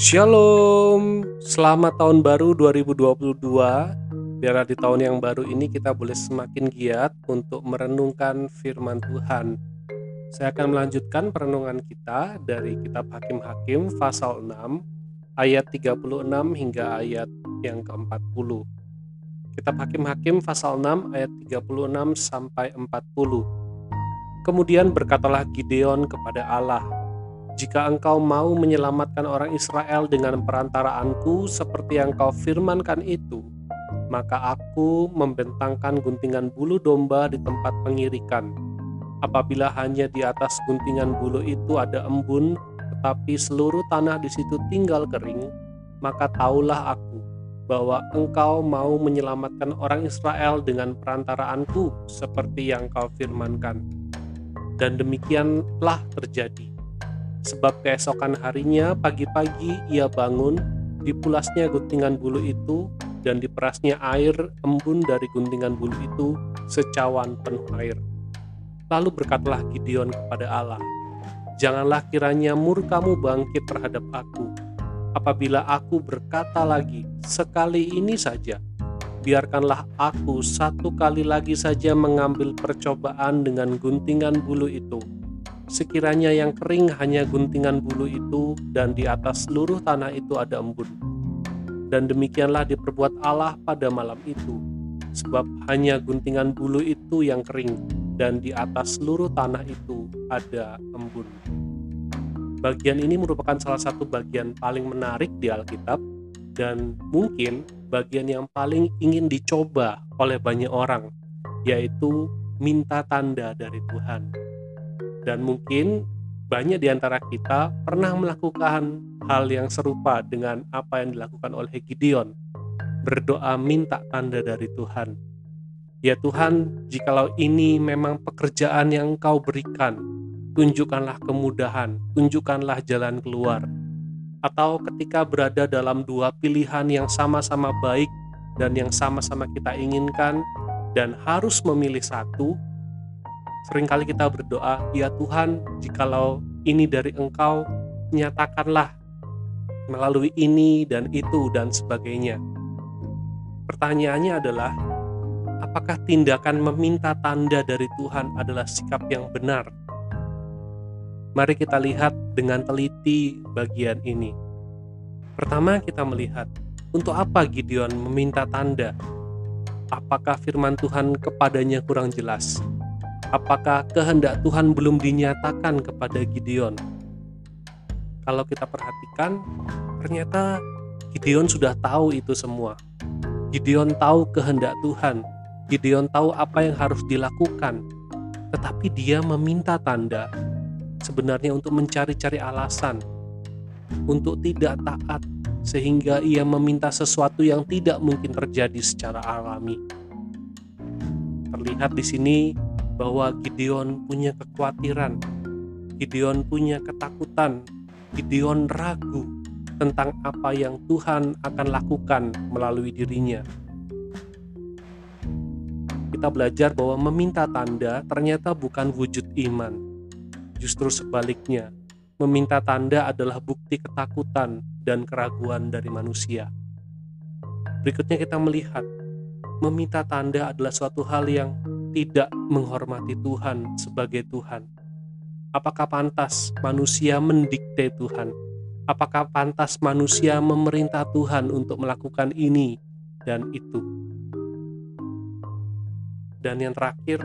Shalom, selamat tahun baru 2022. Biar di tahun yang baru ini kita boleh semakin giat untuk merenungkan firman Tuhan. Saya akan melanjutkan perenungan kita dari kitab Hakim-Hakim pasal 6 ayat 36 hingga ayat yang ke-40. Kitab Hakim-Hakim pasal 6 ayat 36 sampai 40. Kemudian berkatalah Gideon kepada Allah, jika engkau mau menyelamatkan orang Israel dengan perantaraanku seperti yang kau firmankan itu, maka aku membentangkan guntingan bulu domba di tempat pengirikan. Apabila hanya di atas guntingan bulu itu ada embun, tetapi seluruh tanah di situ tinggal kering, maka taulah aku bahwa engkau mau menyelamatkan orang Israel dengan perantaraanku seperti yang kau firmankan. Dan demikianlah terjadi Sebab keesokan harinya pagi-pagi ia bangun, dipulasnya guntingan bulu itu, dan diperasnya air embun dari guntingan bulu itu secawan penuh air. Lalu berkatalah Gideon kepada Allah, Janganlah kiranya murkamu bangkit terhadap aku, apabila aku berkata lagi, sekali ini saja, biarkanlah aku satu kali lagi saja mengambil percobaan dengan guntingan bulu itu, Sekiranya yang kering hanya guntingan bulu itu dan di atas seluruh tanah itu ada embun. Dan demikianlah diperbuat Allah pada malam itu, sebab hanya guntingan bulu itu yang kering dan di atas seluruh tanah itu ada embun. Bagian ini merupakan salah satu bagian paling menarik di Alkitab dan mungkin bagian yang paling ingin dicoba oleh banyak orang, yaitu minta tanda dari Tuhan dan mungkin banyak di antara kita pernah melakukan hal yang serupa dengan apa yang dilakukan oleh Gideon. Berdoa minta tanda dari Tuhan. Ya Tuhan, jikalau ini memang pekerjaan yang Engkau berikan, tunjukkanlah kemudahan, tunjukkanlah jalan keluar. Atau ketika berada dalam dua pilihan yang sama-sama baik dan yang sama-sama kita inginkan dan harus memilih satu, Seringkali kita berdoa, "Ya Tuhan, jikalau ini dari Engkau, nyatakanlah melalui ini dan itu dan sebagainya." Pertanyaannya adalah, apakah tindakan meminta tanda dari Tuhan adalah sikap yang benar? Mari kita lihat dengan teliti bagian ini. Pertama, kita melihat untuk apa Gideon meminta tanda. Apakah firman Tuhan kepadanya kurang jelas? Apakah kehendak Tuhan belum dinyatakan kepada Gideon? Kalau kita perhatikan, ternyata Gideon sudah tahu itu semua. Gideon tahu kehendak Tuhan. Gideon tahu apa yang harus dilakukan. Tetapi dia meminta tanda sebenarnya untuk mencari-cari alasan untuk tidak taat sehingga ia meminta sesuatu yang tidak mungkin terjadi secara alami. Terlihat di sini bahwa Gideon punya kekhawatiran, Gideon punya ketakutan, Gideon ragu tentang apa yang Tuhan akan lakukan melalui dirinya. Kita belajar bahwa meminta tanda ternyata bukan wujud iman, justru sebaliknya, meminta tanda adalah bukti ketakutan dan keraguan dari manusia. Berikutnya, kita melihat meminta tanda adalah suatu hal yang tidak menghormati Tuhan sebagai Tuhan? Apakah pantas manusia mendikte Tuhan? Apakah pantas manusia memerintah Tuhan untuk melakukan ini dan itu? Dan yang terakhir,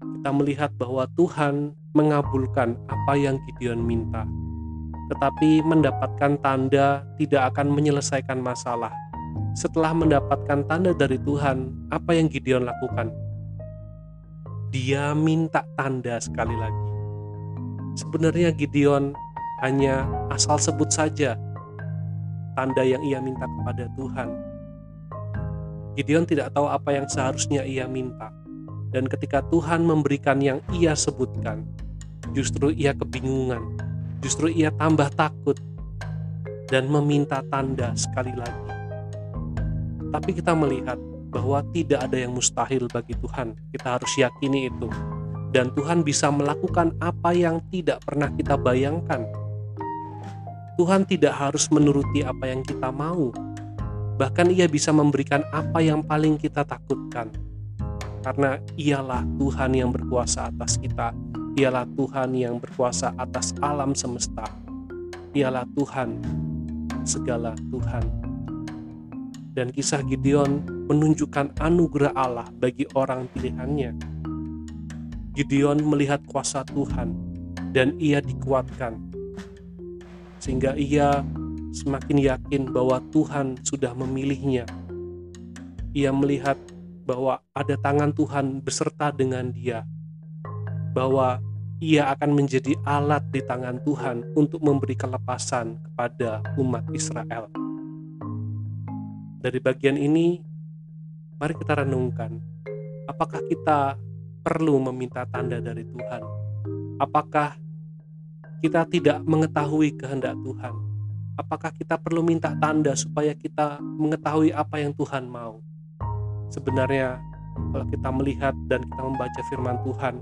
kita melihat bahwa Tuhan mengabulkan apa yang Gideon minta, tetapi mendapatkan tanda tidak akan menyelesaikan masalah. Setelah mendapatkan tanda dari Tuhan, apa yang Gideon lakukan? Dia minta tanda sekali lagi. Sebenarnya Gideon hanya asal sebut saja tanda yang ia minta kepada Tuhan. Gideon tidak tahu apa yang seharusnya ia minta. Dan ketika Tuhan memberikan yang ia sebutkan, justru ia kebingungan, justru ia tambah takut dan meminta tanda sekali lagi. Tapi kita melihat bahwa tidak ada yang mustahil bagi Tuhan. Kita harus yakini itu. Dan Tuhan bisa melakukan apa yang tidak pernah kita bayangkan. Tuhan tidak harus menuruti apa yang kita mau. Bahkan ia bisa memberikan apa yang paling kita takutkan. Karena ialah Tuhan yang berkuasa atas kita. Ialah Tuhan yang berkuasa atas alam semesta. Ialah Tuhan, segala Tuhan. Dan kisah Gideon menunjukkan anugerah Allah bagi orang pilihannya. Gideon melihat kuasa Tuhan dan ia dikuatkan sehingga ia semakin yakin bahwa Tuhan sudah memilihnya. Ia melihat bahwa ada tangan Tuhan beserta dengan dia, bahwa ia akan menjadi alat di tangan Tuhan untuk memberi kelepasan kepada umat Israel. Dari bagian ini, mari kita renungkan, apakah kita perlu meminta tanda dari Tuhan? Apakah kita tidak mengetahui kehendak Tuhan? Apakah kita perlu minta tanda supaya kita mengetahui apa yang Tuhan mau? Sebenarnya, kalau kita melihat dan kita membaca firman Tuhan,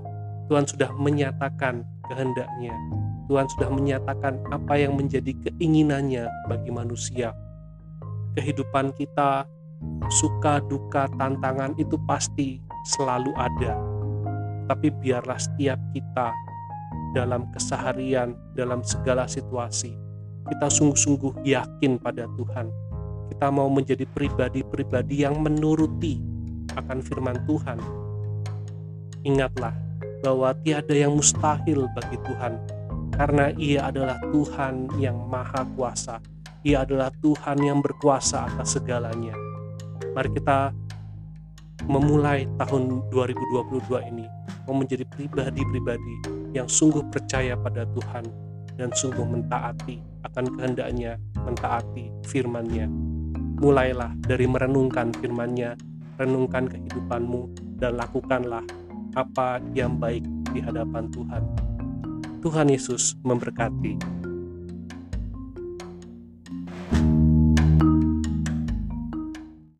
Tuhan sudah menyatakan kehendaknya. Tuhan sudah menyatakan apa yang menjadi keinginannya bagi manusia. Kehidupan kita, suka, duka, tantangan itu pasti selalu ada. Tapi biarlah setiap kita dalam keseharian, dalam segala situasi. Kita sungguh-sungguh yakin pada Tuhan. Kita mau menjadi pribadi-pribadi yang menuruti akan firman Tuhan. Ingatlah bahwa tiada yang mustahil bagi Tuhan, karena Ia adalah Tuhan yang Maha Kuasa. Ia adalah Tuhan yang berkuasa atas segalanya. Mari kita memulai tahun 2022 ini mau menjadi pribadi-pribadi yang sungguh percaya pada Tuhan dan sungguh mentaati akan kehendaknya, mentaati firman-Nya. Mulailah dari merenungkan firman-Nya, renungkan kehidupanmu, dan lakukanlah apa yang baik di hadapan Tuhan. Tuhan Yesus memberkati.